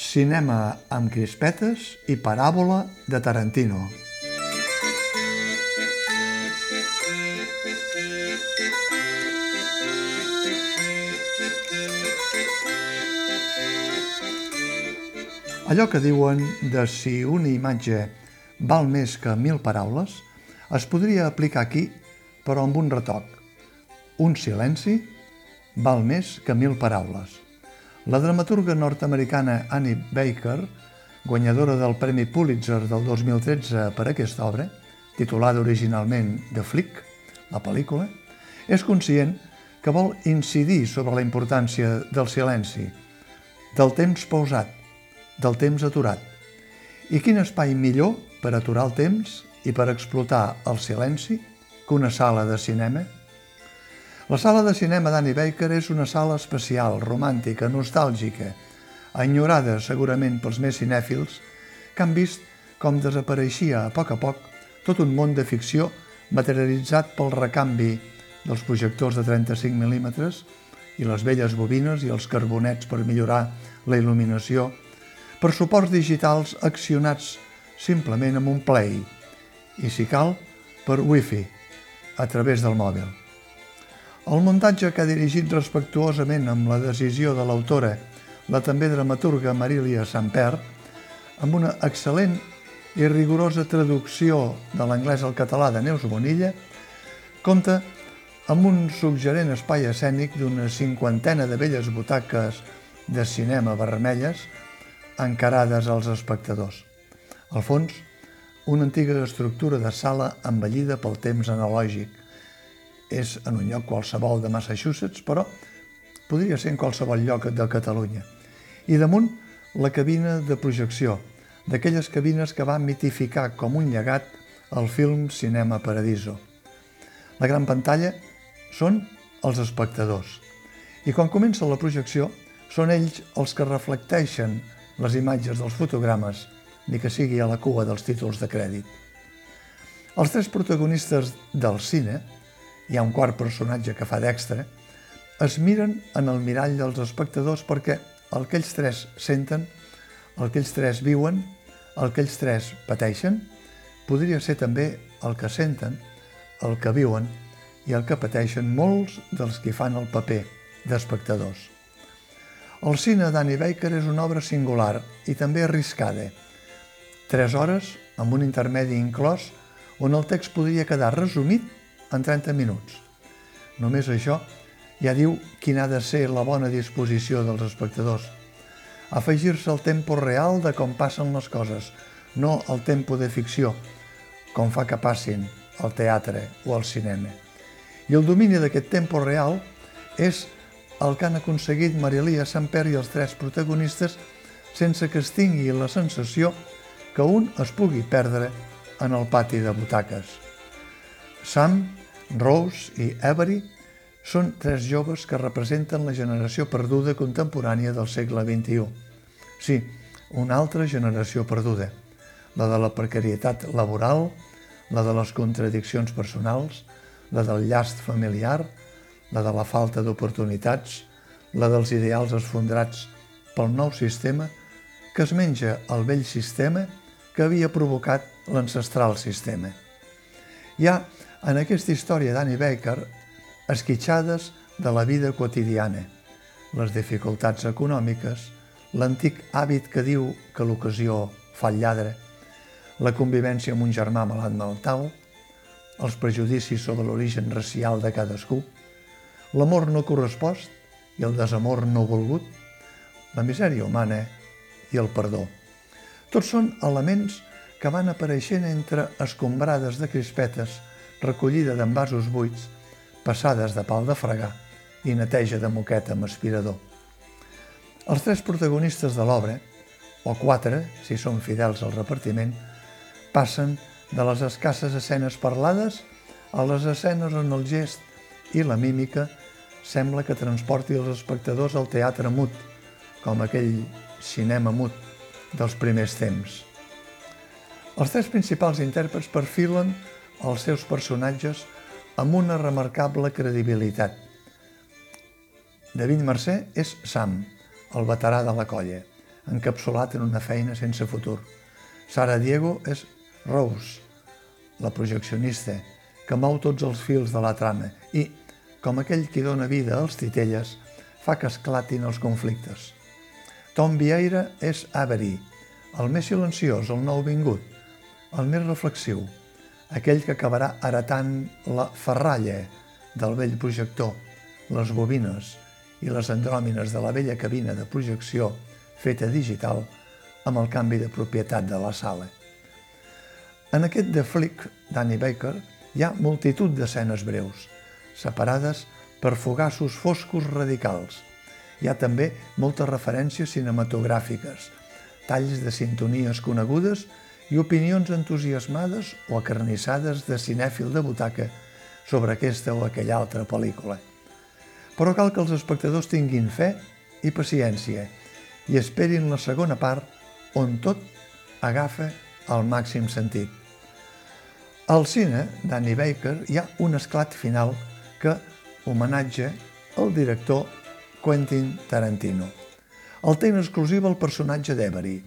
Cinema amb crispetes i paràbola de Tarantino. Allò que diuen de si una imatge val més que mil paraules es podria aplicar aquí, però amb un retoc. Un silenci val més que mil paraules. La dramaturga nord-americana Annie Baker, guanyadora del Premi Pulitzer del 2013 per aquesta obra, titulada originalment The Flick, la pel·lícula, és conscient que vol incidir sobre la importància del silenci, del temps pausat, del temps aturat. I quin espai millor per aturar el temps i per explotar el silenci que una sala de cinema? La sala de cinema d'Annie Baker és una sala especial, romàntica, nostàlgica, enyorada segurament pels més cinèfils, que han vist com desapareixia a poc a poc tot un món de ficció materialitzat pel recanvi dels projectors de 35 mil·límetres i les velles bobines i els carbonets per millorar la il·luminació, per suports digitals accionats simplement amb un play i, si cal, per wifi, a través del mòbil. El muntatge que ha dirigit respectuosament amb la decisió de l'autora, la també dramaturga Marília Samper, amb una excel·lent i rigorosa traducció de l'anglès al català de Neus Bonilla, compta amb un suggerent espai escènic d'una cinquantena de velles butaques de cinema vermelles encarades als espectadors. Al fons, una antiga estructura de sala envellida pel temps analògic. És en un lloc qualsevol de Massachusetts, però podria ser en qualsevol lloc de Catalunya. I damunt, la cabina de projecció, d'aquelles cabines que va mitificar com un llegat el film Cinema Paradiso. La gran pantalla són els espectadors. I quan comença la projecció, són ells els que reflecteixen les imatges dels fotogrames, ni que sigui a la cua dels títols de crèdit. Els tres protagonistes del cine, hi ha un quart personatge que fa d'extra, es miren en el mirall dels espectadors perquè el que ells tres senten, el que ells tres viuen, el que ells tres pateixen, podria ser també el que senten, el que viuen i el que pateixen molts dels que fan el paper d'espectadors. El cine d'Annie Baker és una obra singular i també arriscada. Tres hores, amb un intermedi inclòs, on el text podria quedar resumit en 30 minuts. Només això ja diu quina ha de ser la bona disposició dels espectadors. Afegir-se al tempo real de com passen les coses, no al tempo de ficció, com fa que passin al teatre o al cinema. I el domini d'aquest tempo real és el que han aconseguit Marilia Samper i els tres protagonistes sense que es tingui la sensació que un es pugui perdre en el pati de butaques. Sam, Rose i Avery són tres joves que representen la generació perduda contemporània del segle XXI. Sí, una altra generació perduda, la de la precarietat laboral, la de les contradiccions personals, la del llast familiar, la de la falta d'oportunitats, la dels ideals esfondrats pel nou sistema que es menja el vell sistema que havia provocat l'ancestral sistema. Hi ha en aquesta història d'Annie Baker esquitxades de la vida quotidiana, les dificultats econòmiques, l'antic hàbit que diu que l'ocasió fa el lladre, la convivència amb un germà malat mental, els prejudicis sobre l'origen racial de cadascú, l'amor no correspost i el desamor no volgut, la misèria humana i el perdó. Tots són elements que van apareixent entre escombrades de crispetes, recollida d'envasos buits, passades de pal de fregar i neteja de moqueta amb aspirador. Els tres protagonistes de l'obra, o quatre, si són fidels al repartiment, passen de les escasses escenes parlades a les escenes on el gest i la mímica sembla que transporti els espectadors al teatre mut, com aquell cinema mut dels primers temps. Els tres principals intèrprets perfilen els seus personatges amb una remarcable credibilitat. David Mercè és Sam, el veterà de la colla, encapsulat en una feina sense futur. Sara Diego és Rose, la projeccionista, que mou tots els fils de la trama i, com aquell qui dona vida als titelles, fa que esclatin els conflictes. Tom Vieira és Avery, el més silenciós, el nou vingut, el més reflexiu, aquell que acabarà heretant la ferralla del vell projector, les bobines i les andròmines de la vella cabina de projecció feta digital amb el canvi de propietat de la sala. En aquest The Flick, Danny Baker, hi ha multitud d'escenes breus, separades per fugassos foscos radicals. Hi ha també moltes referències cinematogràfiques, talls de sintonies conegudes i opinions entusiasmades o acarnissades de cinèfil de butaca sobre aquesta o aquella altra pel·lícula. Però cal que els espectadors tinguin fe i paciència i esperin la segona part on tot agafa el màxim sentit. Al cine, Danny Baker, hi ha un esclat final que homenatge al director Quentin Tarantino. El té en exclusiva el personatge d'Every,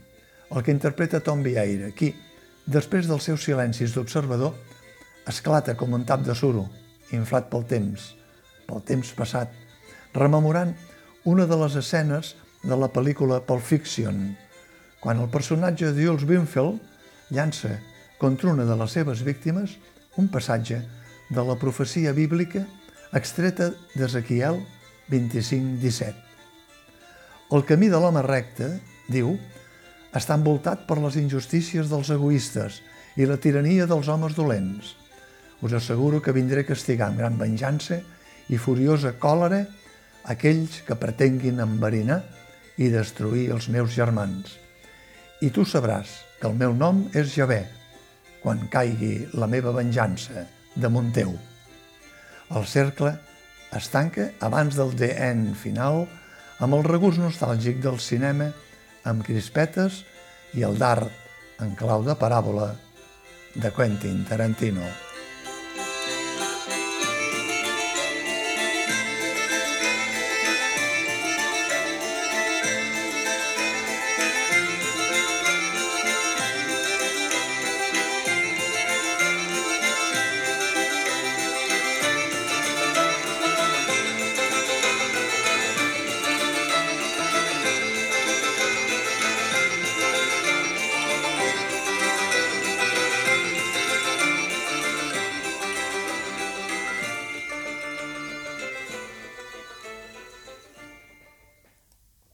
el que interpreta Tom Vieira, qui, després dels seus silencis d'observador, esclata com un tap de suro, inflat pel temps, pel temps passat, rememorant una de les escenes de la pel·lícula Pulp Fiction, quan el personatge de Jules Winfield llança contra una de les seves víctimes un passatge de la profecia bíblica extreta d'Ezequiel 25-17. El camí de l'home recte, diu, està envoltat per les injustícies dels egoistes i la tirania dels homes dolents. Us asseguro que vindré a castigar amb gran venjança i furiosa còlera aquells que pretenguin enverinar i destruir els meus germans. I tu sabràs que el meu nom és Javé, quan caigui la meva venjança damunt teu. El cercle es tanca abans del DN final amb el regust nostàlgic del cinema amb crispetes i el dart en clau de paràbola de Quentin Tarantino.